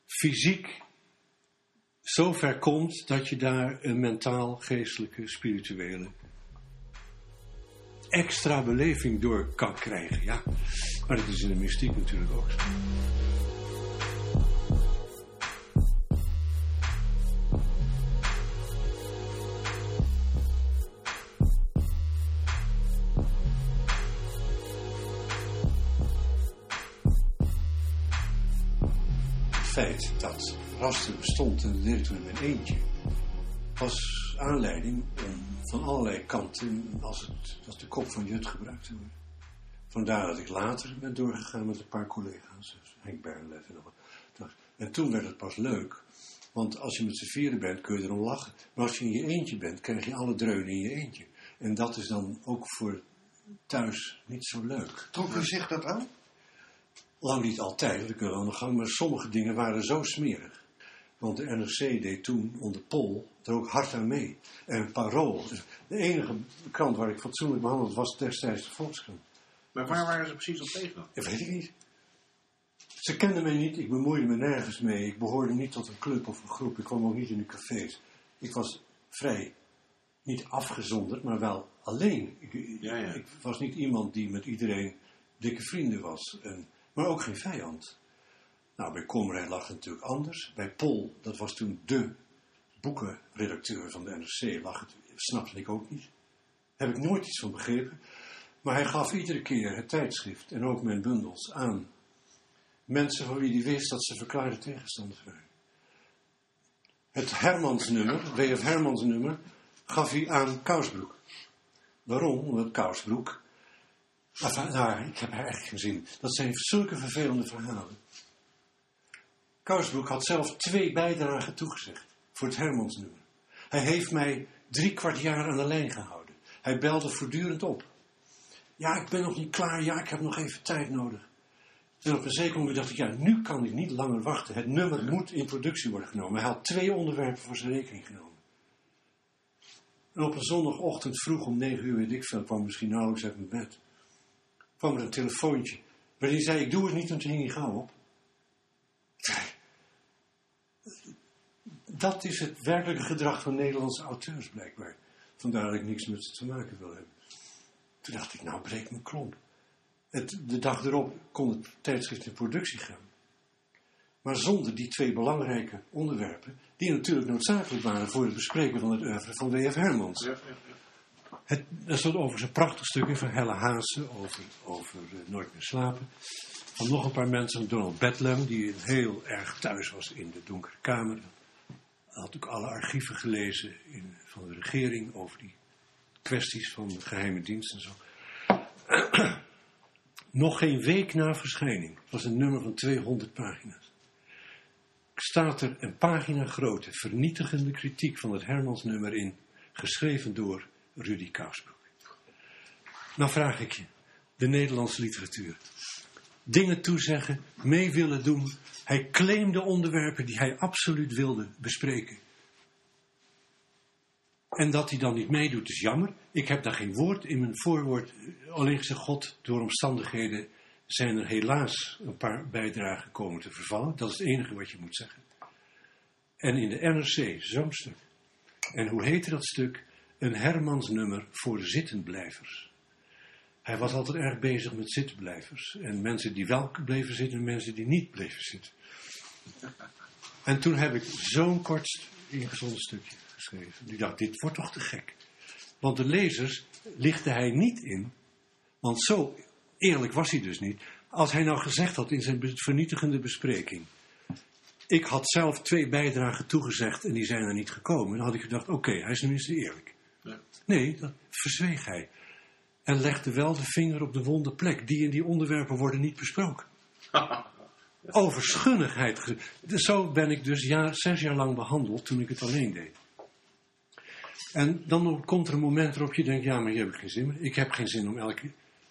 fysiek zo ver komt dat je daar een mentaal, geestelijke, spirituele extra beleving door kan krijgen. Ja, maar dat is in de mystiek natuurlijk ook zo. Feit dat raster bestond en deed toen in mijn eentje, was aanleiding om van allerlei kanten als, het, de kop van Jut gebruikt te worden. Vandaar dat ik later ben doorgegaan met een paar collega's, dus Henk Bernlef en wat. En toen werd het pas leuk, want als je met z'n vieren bent kun je erom lachen. Maar als je in je eentje bent, krijg je alle dreunen in je eentje. En dat is dan ook voor thuis niet zo leuk. Trok u zich dat aan? Lang niet altijd, dat kunnen we aan de gang, maar sommige dingen waren zo smerig. Want de NRC deed toen onder Pol er ook hard aan mee. En Parool, de enige krant waar ik fatsoenlijk behandeld was destijds de Volkskrant. Maar waar waren ze precies op tegen? Dat weet ik niet. Ze kenden mij niet, ik bemoeide me nergens mee. Ik behoorde niet tot een club of een groep. Ik kwam ook niet in de cafés. Ik was vrij, niet afgezonderd, maar wel alleen. Ik, Ja, ja. ik was niet iemand die met iedereen dikke vrienden was. En, maar ook geen vijand. Nou, bij Komrij lag het natuurlijk anders. Bij Pol, dat was toen de boekenredacteur van de NRC, lag het, snapte ik ook niet. Heb ik nooit iets van begrepen. Maar hij gaf iedere keer het tijdschrift en ook mijn bundels aan mensen van wie hij wist dat ze verklaarde tegenstanders waren. Het Hermans-nummer, W.F. Hermans-nummer, gaf hij aan Kousbroek. Waarom? Omdat Kousbroek. Nou, ik heb geen zin in. Dat zijn zulke vervelende verhalen. Kousbroek had zelf twee bijdragen toegezegd voor het Hermans-nummer. Hij heeft mij drie kwart jaar aan de lijn gehouden. Hij belde voortdurend op. Ja, ik ben nog niet klaar. Ja, ik heb nog even tijd nodig. En op een zeker moment dacht ik, ja, nu kan ik niet langer wachten. Het nummer moet in productie worden genomen. Hij had twee onderwerpen voor zijn rekening genomen. En op een zondagochtend vroeg om negen uur, weet ik veel, kwam misschien nauwelijks uit mijn bed. Kwam er een telefoontje. Hij zei, ik doe het niet, want toen hing hij gauw op. Dat is het werkelijke gedrag van Nederlandse auteurs blijkbaar. Vandaar dat ik niks met ze te maken wil hebben. Toen dacht ik, nou breek mijn klomp. Het, de dag erop kon het tijdschrift in productie gaan. Maar zonder die twee belangrijke onderwerpen, die natuurlijk noodzakelijk waren voor het bespreken van het oeuvre van W.F. Hermans. Ja. Het, er stond overigens een prachtig stukje van Helle Haase over, over eh, Nooit meer slapen. Van nog een paar mensen, Donald Bedlam, die heel erg thuis was in de donkere kamer. Had ook alle archieven gelezen in, van de regering over die kwesties van geheime dienst en zo. nog geen week na verschijning was een nummer van 200 pagina's. Staat er een pagina grote, vernietigende kritiek van het Hermans-nummer in, geschreven door Rudy Kousbroek. Nou vraag ik je, de Nederlandse literatuur. Dingen toezeggen, mee willen doen. Hij claimde onderwerpen die hij absoluut wilde bespreken. En dat hij dan niet meedoet is jammer. Ik heb daar geen woord in mijn voorwoord. Alleen gezegd, God, door omstandigheden zijn er helaas een paar bijdragen komen te vervallen. Dat is het enige wat je moet zeggen. En in de NRC, zo'n stuk. En hoe heette dat stuk? Een Hermansnummer voor zittenblijvers. Hij was altijd erg bezig met zittenblijvers. En mensen die wel bleven zitten en mensen die niet bleven zitten. En toen heb ik zo'n kort ingezonden stukje geschreven. Ik dacht, dit wordt toch te gek. Want de lezers lichtte hij niet in. Want zo eerlijk was hij dus niet. Als hij nou gezegd had in zijn vernietigende bespreking. Ik had zelf twee bijdragen toegezegd en die zijn er niet gekomen. Dan had ik gedacht, oké, hij is tenminste eerlijk. Nee, dat verzweeg hij. En legde wel de vinger op de wonde plek. Die en die onderwerpen worden niet besproken. Over schunnigheid. Zo ben ik dus ja, zes jaar lang behandeld toen ik het alleen deed. En dan komt er een moment waarop je denkt, ja, maar hier heb ik geen zin meer. Ik heb geen zin om elke,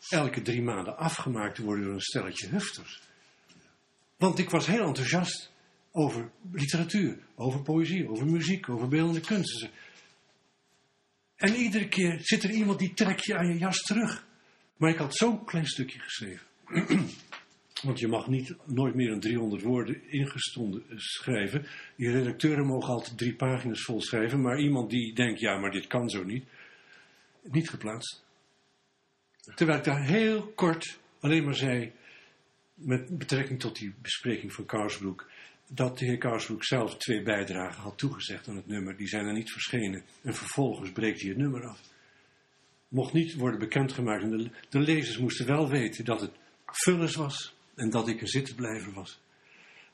elke drie maanden afgemaakt te worden door een stelletje hufters. Want ik was heel enthousiast over literatuur, over poëzie, over muziek, over beeldende kunsten. En iedere keer zit er iemand die trekt je aan je jas terug. Maar ik had zo'n klein stukje geschreven. Want je mag niet, nooit meer dan 300 woorden ingestonden eh, schrijven. Die redacteuren mogen altijd drie pagina's vol schrijven. Maar iemand die denkt, ja, maar dit kan zo niet. Niet geplaatst. Terwijl ik daar heel kort alleen maar zei, met betrekking tot die bespreking van Kousbroek, dat de heer Kousbroek zelf twee bijdragen had toegezegd aan het nummer. Die zijn er niet verschenen. En vervolgens breekt hij het nummer af. Mocht niet worden bekendgemaakt. En de, de lezers moesten wel weten dat het Vullis was en dat ik een zittenblijver was.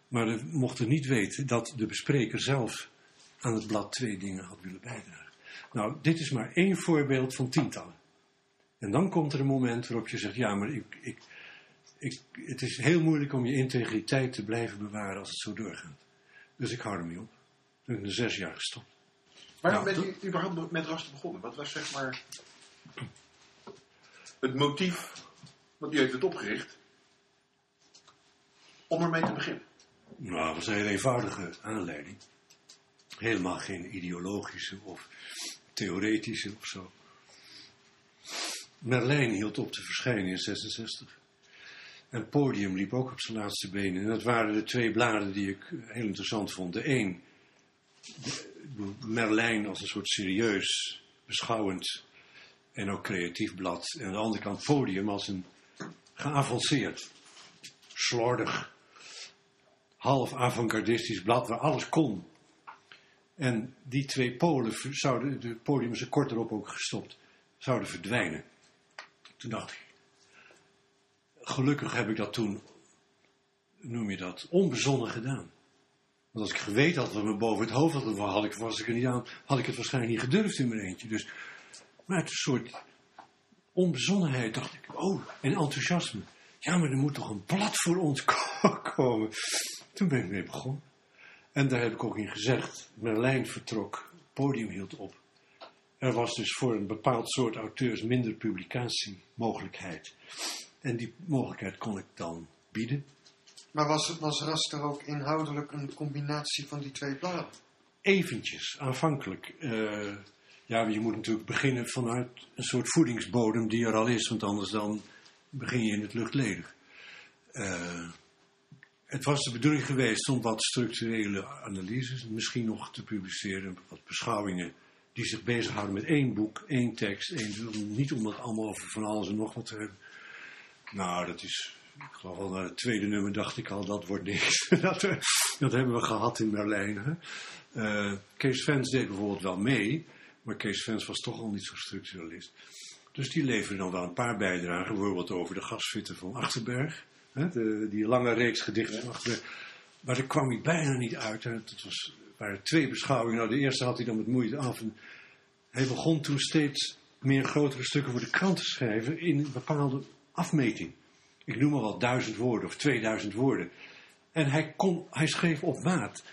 Maar ze mochten niet weten dat de bespreker zelf aan het blad twee dingen had willen bijdragen. Nou, dit is maar één voorbeeld van tientallen. En dan komt er een moment waarop je zegt, ja, maar ik, ik, ik, het is heel moeilijk om je integriteit te blijven bewaren als het zo doorgaat. Dus ik hou ermee op. Ben ik na zes jaar gestopt. Waarom Nou, bent u überhaupt met Raster begonnen? Wat was zeg maar het motief, want u heeft het opgericht, om ermee te beginnen? Nou, dat was een heel eenvoudige aanleiding. Helemaal geen ideologische of theoretische of zo. Merlijn hield op te verschijnen in 66. En Podium liep ook op zijn laatste benen. En dat waren de twee bladen die ik heel interessant vond. De een, Merlijn als een soort serieus, beschouwend en ook creatief blad. En aan de andere kant Podium als een geavanceerd, slordig, half avant-gardistisch blad waar alles kon. En die twee polen zouden, de podium is er kort erop ook gestopt, zouden verdwijnen. Toen dacht ik, gelukkig heb ik dat toen, noem je dat, onbezonnen gedaan. Want als ik geweten had wat me boven het hoofd had, had ik, was ik er niet aan, had ik het waarschijnlijk niet gedurfd in mijn eentje. Dus, maar uit een soort onbezonnenheid dacht ik, oh, en enthousiasme. Ja, maar er moet toch een blad voor ons ko- komen. Toen ben ik mee begonnen. En daar heb ik ook in gezegd. Merlijn vertrok, podium hield op. Er was dus voor een bepaald soort auteurs minder publicatiemogelijkheid. En die mogelijkheid kon ik dan bieden. Maar was, was Raster ook inhoudelijk een combinatie van die twee bladen? Eventjes, aanvankelijk. eh, ja, je moet natuurlijk beginnen vanuit een soort voedingsbodem die er al is, want anders dan begin je in het luchtledig. Eh, het was de bedoeling geweest om wat structurele analyses, misschien nog te publiceren, wat beschouwingen die zich bezighouden met één boek, één tekst, één, niet om het allemaal over van alles en nog wat te hebben. Nou, dat is, ik geloof al het tweede nummer dacht ik al, dat wordt niks. dat, eh, dat hebben we gehad in Berlijn. Hè? Eh, Kees Vens deed bijvoorbeeld wel mee, Maar Kees Vens was toch al niet zo structuralist. Dus die leverde dan wel een paar bijdragen, bijvoorbeeld over de gasfitter van Achterberg. Hè, die lange reeks gedichten van Achterberg. Maar daar kwam hij bijna niet uit. Hè. Was, waren twee beschouwingen. Nou, de eerste had hij dan met moeite af. En hij begon toen steeds meer grotere stukken voor de krant te schrijven in bepaalde afmeting. Ik noem maar wat duizend woorden of 2000 woorden. En hij, kon, hij schreef op maat.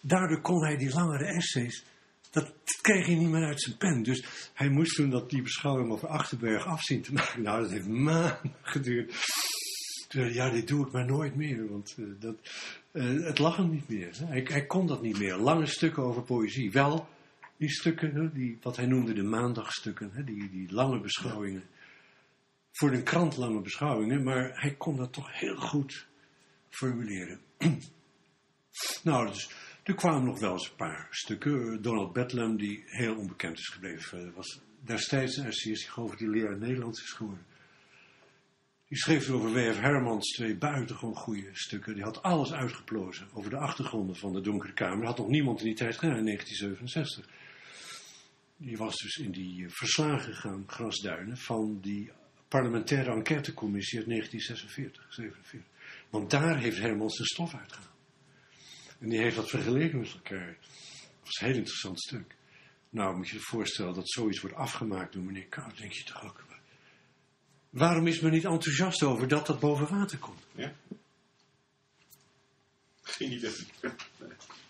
Daardoor kon hij die langere essays, dat kreeg hij niet meer uit zijn pen. Dus hij moest toen dat die beschouwing over Achterberg afzien te maken. Nou, dat heeft maanden geduurd. Ja, dit doe ik maar nooit meer, want uh, dat, uh, het lag hem niet meer. Hij, hij, kon dat niet meer. Lange stukken over poëzie. Wel die stukken, die, wat hij noemde de maandagstukken, die, die lange beschouwingen. Voor een krant lange beschouwingen, maar hij kon dat toch heel goed formuleren. nou, dus, er kwamen nog wel eens een paar stukken. Donald Bedlam, die heel onbekend is gebleven, was destijds een essayist die leraar Nederlands is geworden. Die schreef over W.F. Hermans twee buitengewoon goede stukken. Die had alles uitgeplozen over de achtergronden van de Donkere Kamer. Dat had nog niemand in die tijd gedaan, in 1967. Die was dus in die verslagen gegaan, grasduinen, van die parlementaire enquêtecommissie uit 1946, 47. Want daar heeft Hermans zijn stof uitgehaald. En die heeft dat vergeleken met elkaar. Dat was een heel interessant stuk. Nou, moet je je voorstellen dat zoiets wordt afgemaakt door meneer Koud. denk je toch ook. Waarom is men niet enthousiast over dat dat boven water komt? Ja. Geen idee. Nee.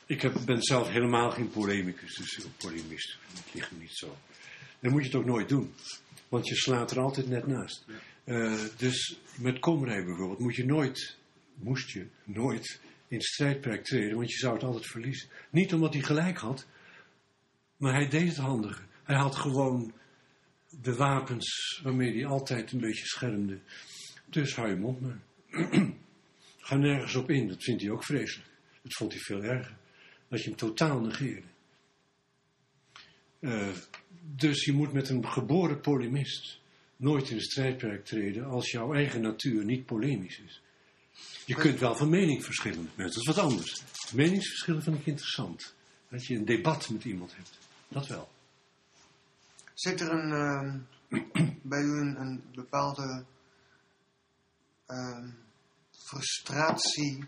Ik heb, ben zelf helemaal geen polemicus, dus polemist. Dat ligt me niet zo. Dan moet je het ook nooit doen. Want je slaat er altijd net naast. Uh, dus met Komrij bijvoorbeeld moet je nooit, moest je nooit in strijdperk treden, want je zou het altijd verliezen. Niet omdat hij gelijk had, maar hij deed het handiger. Hij had gewoon de wapens waarmee hij altijd een beetje schermde. Dus hou je mond maar. Ga nergens op in, dat vindt hij ook vreselijk. Dat vond hij veel erger. Dat je hem totaal negeerde. Uh, dus je moet met een geboren polemist nooit in de strijdperk treden als jouw eigen natuur niet polemisch is. Je kunt wel van mening verschillen met mensen, dat is wat anders. Meningsverschillen vind ik interessant. Dat je een debat met iemand hebt, dat wel. Zit er een, uh, bij u een, een bepaalde uh, frustratie,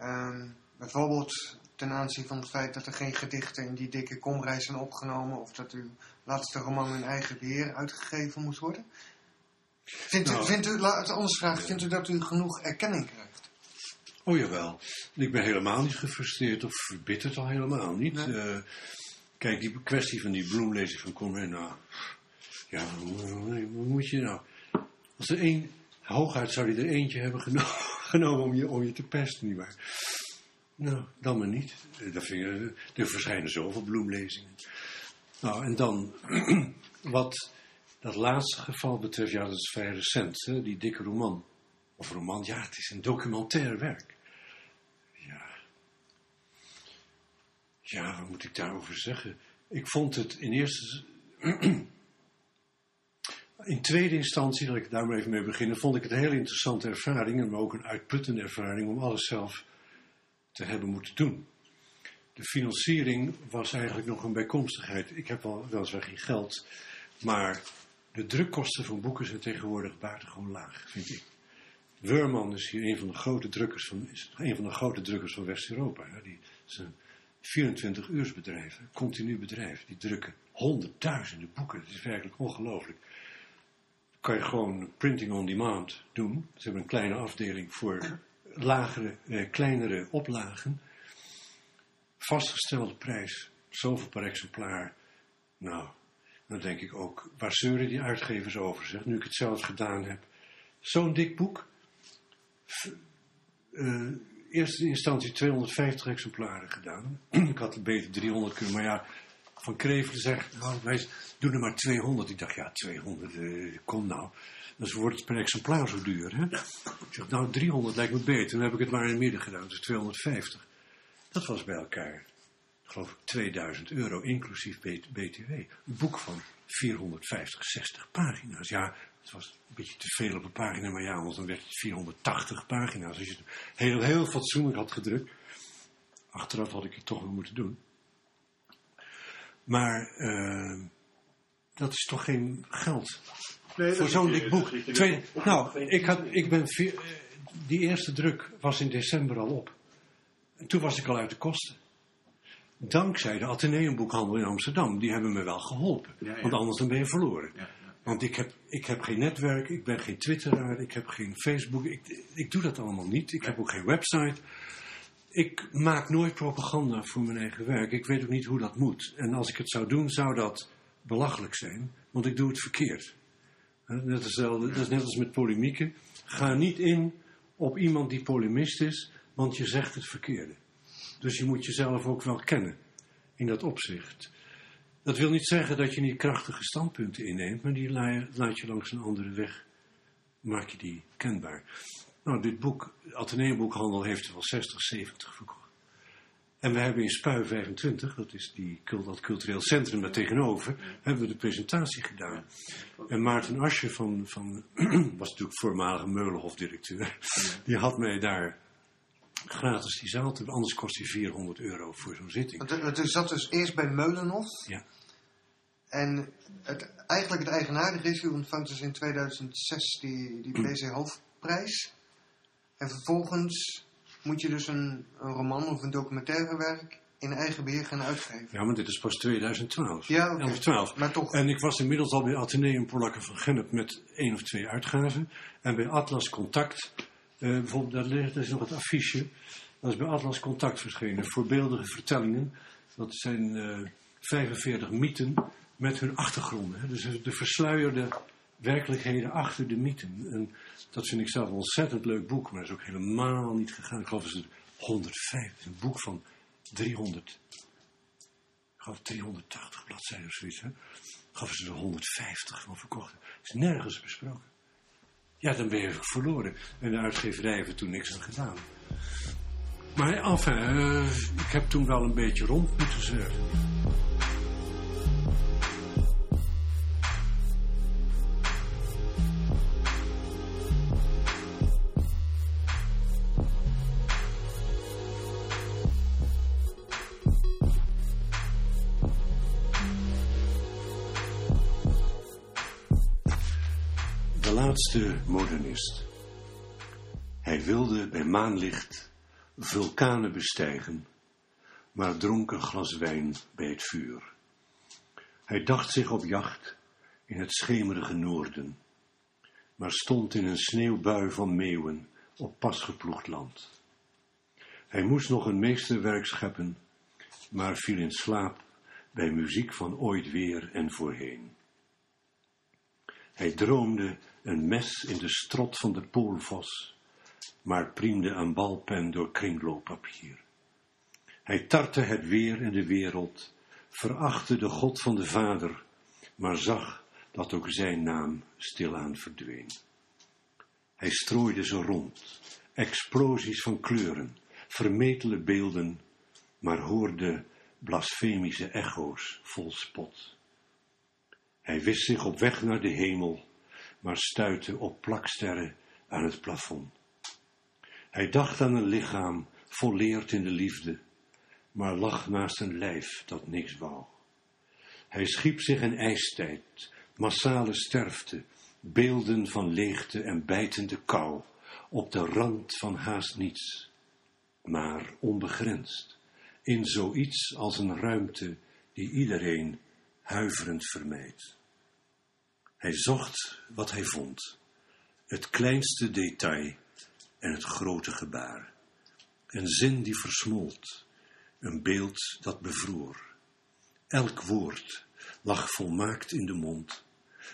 uh, bijvoorbeeld ten aanzien van het feit dat er geen gedichten in die dikke komreis zijn opgenomen, of dat uw laatste roman in eigen beheer uitgegeven moest worden? Vindt u, nou, vindt u, laat het anders vragen, vindt u dat u genoeg erkenning krijgt? Oh jawel, ik ben helemaal niet gefrustreerd of verbitterd al helemaal niet. Nee. Uh, kijk, die kwestie van die bloemlezing van Conrad, nou, ja, wat moet je nou? Als er één, hooguit zou hij er eentje hebben geno genomen om je, om je te pesten, nietwaar? Nou, dan maar niet. Dat vind je, er verschijnen zoveel bloemlezingen. Nou, en dan, wat dat laatste geval betreft, ja, dat is vrij recent, hè, die dikke roman. Of roman, ja, het is een documentair werk. Ja. Ja, wat moet ik daarover zeggen? Ik vond het in eerste... in tweede instantie, dat ik daar maar even mee beginnen, vond ik het een heel interessante ervaring, en ook een uitputtende ervaring om alles zelf te hebben moeten doen. De financiering was eigenlijk nog een bijkomstigheid. Ik heb wel weliswaar geen geld, maar de drukkosten van boeken zijn tegenwoordig buitengewoon laag, vind ik. Wurman is hier een van de grote drukkers van, is een van de grote drukkers van West-Europa. Ja, die is een 24 uursbedrijf, een continu bedrijf. Die drukken honderdduizenden boeken. Dat is werkelijk ongelooflijk. Kan je gewoon printing on demand doen. Ze hebben een kleine afdeling voor lagere, eh, kleinere oplagen. Vastgestelde prijs, zoveel per exemplaar. Nou, dan denk ik ook, waar zeuren die uitgevers over, zeg, nu ik het zelf gedaan heb. Zo'n dik boek. Uh, eerste instantie 250 exemplaren gedaan. ik had er beter 300 kunnen, maar ja, Van Krevelen zegt, nou, wij doen er maar 200. Ik dacht, ja, 200, uh, kom nou. Dus wordt het per exemplaar zo duur, hè? Ik zeg, nou, 300 lijkt me beter. Dan heb ik het maar in het midden gedaan, dus 250. Dat was bij elkaar geloof ik 2000 euro, inclusief BTW. Een boek van 450, 60 pagina's. Ja, het was een beetje te veel op een pagina, maar ja, anders dan werd het 480 pagina's. Als je het heel, heel fatsoenlijk had gedrukt. Achteraf had ik het toch wel moeten doen. Maar eh, dat is toch geen geld Nee, voor zo'n dik boek. is- nou, ik, had, ik ben vier- eh, die eerste druk was in december al op. En toen was ik al uit de kosten. Dankzij de Atheneumboekhandel in Amsterdam. Die hebben me wel geholpen. Ja, ja. Want anders dan ben je verloren. Ja. Want ik heb, ik heb geen netwerk, ik ben geen twitteraar, ik heb geen Facebook. Ik, ik doe dat allemaal niet. Ik heb ook geen website. Ik maak nooit propaganda voor mijn eigen werk. Ik weet ook niet hoe dat moet. En als ik het zou doen, zou dat belachelijk zijn. Want ik doe het verkeerd. Net als met polemieken. Ga niet in op iemand die polemist is, want je zegt het verkeerde. Dus je moet jezelf ook wel kennen in dat opzicht. Dat wil niet zeggen dat je niet krachtige standpunten inneemt, maar die la- laat je langs een andere weg, maak je die kenbaar. Nou, dit boek, Atheneumboekhandel, heeft er wel 60, 70 verkocht. En we hebben in Spui 25, dat is die, dat cultureel centrum daar tegenover, hebben we de presentatie gedaan. En Maarten Asje van, van was natuurlijk voormalige Meulenhof-directeur, die had mij daar gratis die zaal, te- anders kost die 400 euro voor zo'n zitting. Het- het zat dus eerst bij Meulenhof. Ja. En het, eigenlijk het eigenaardige is, u ontvangt dus in 2006 die, die PC Hoofdprijs. En vervolgens moet je dus een, een roman of een documentaire werk in eigen beheer gaan uitgeven. Ja, maar dit is pas 2012. Ja, oké. 11, 12. Maar toch. En ik was inmiddels al bij Atheneum Polakken van Gennep met één of twee uitgaven. En bij Atlas Contact, eh, bijvoorbeeld, daar, ligt, nog het affiche. Dat is bij Atlas Contact verschenen. Voorbeeldige vertellingen. Dat zijn eh 45 mythen met hun achtergronden. Dus de versluierde werkelijkheden achter de mythen. En dat vind ik zelf een ontzettend leuk boek, maar dat is ook helemaal niet gegaan. Ik geloof dat het 105 is. Een boek van 300 ik geloof 380 bladzijden of zoiets. Hè? Gaven ze er 150 van verkocht. Is nergens besproken. Ja, dan ben je verloren. En de uitgeverij heeft toen niks aan gedaan. Maar enfin, eh, ik heb toen wel een beetje rond moeten zeuren. Laatste modernist. Hij wilde bij maanlicht vulkanen bestijgen, maar dronk een glas wijn bij het vuur. Hij dacht zich op jacht in het schemerige noorden, maar stond in een sneeuwbui van meeuwen op pasgeploegd land. Hij moest nog een meesterwerk scheppen, maar viel in slaap bij muziek van ooit weer en voorheen. Hij droomde een mes in de strot van de poolvos, maar priemde een balpen door kringlooppapier. Hij tartte het weer en de wereld, verachtte de God van de Vader, maar zag dat ook zijn naam stilaan verdween. Hij strooide ze rond, explosies van kleuren, vermetele beelden, maar hoorde blasfemische echo's vol spot. Hij wist zich op weg naar de hemel, maar stuitte op plaksterren aan het plafond. Hij dacht aan een lichaam volleerd in de liefde, maar lag naast een lijf dat niks wou. Hij schiep zich een ijstijd, massale sterfte, beelden van leegte en bijtende kou, op de rand van haast niets, maar onbegrensd, in zoiets als een ruimte die iedereen huiverend vermijdt. Hij zocht wat hij vond, het kleinste detail en het grote gebaar. Een zin die versmolt, een beeld dat bevroor. Elk woord lag volmaakt in de mond,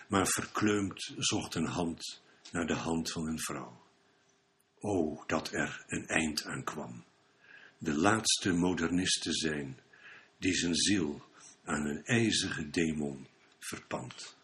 maar verkleumd zocht een hand naar de hand van een vrouw. O, dat er een eind aan kwam. De laatste modernist te zijn, die zijn ziel aan een ijzige demon verpand.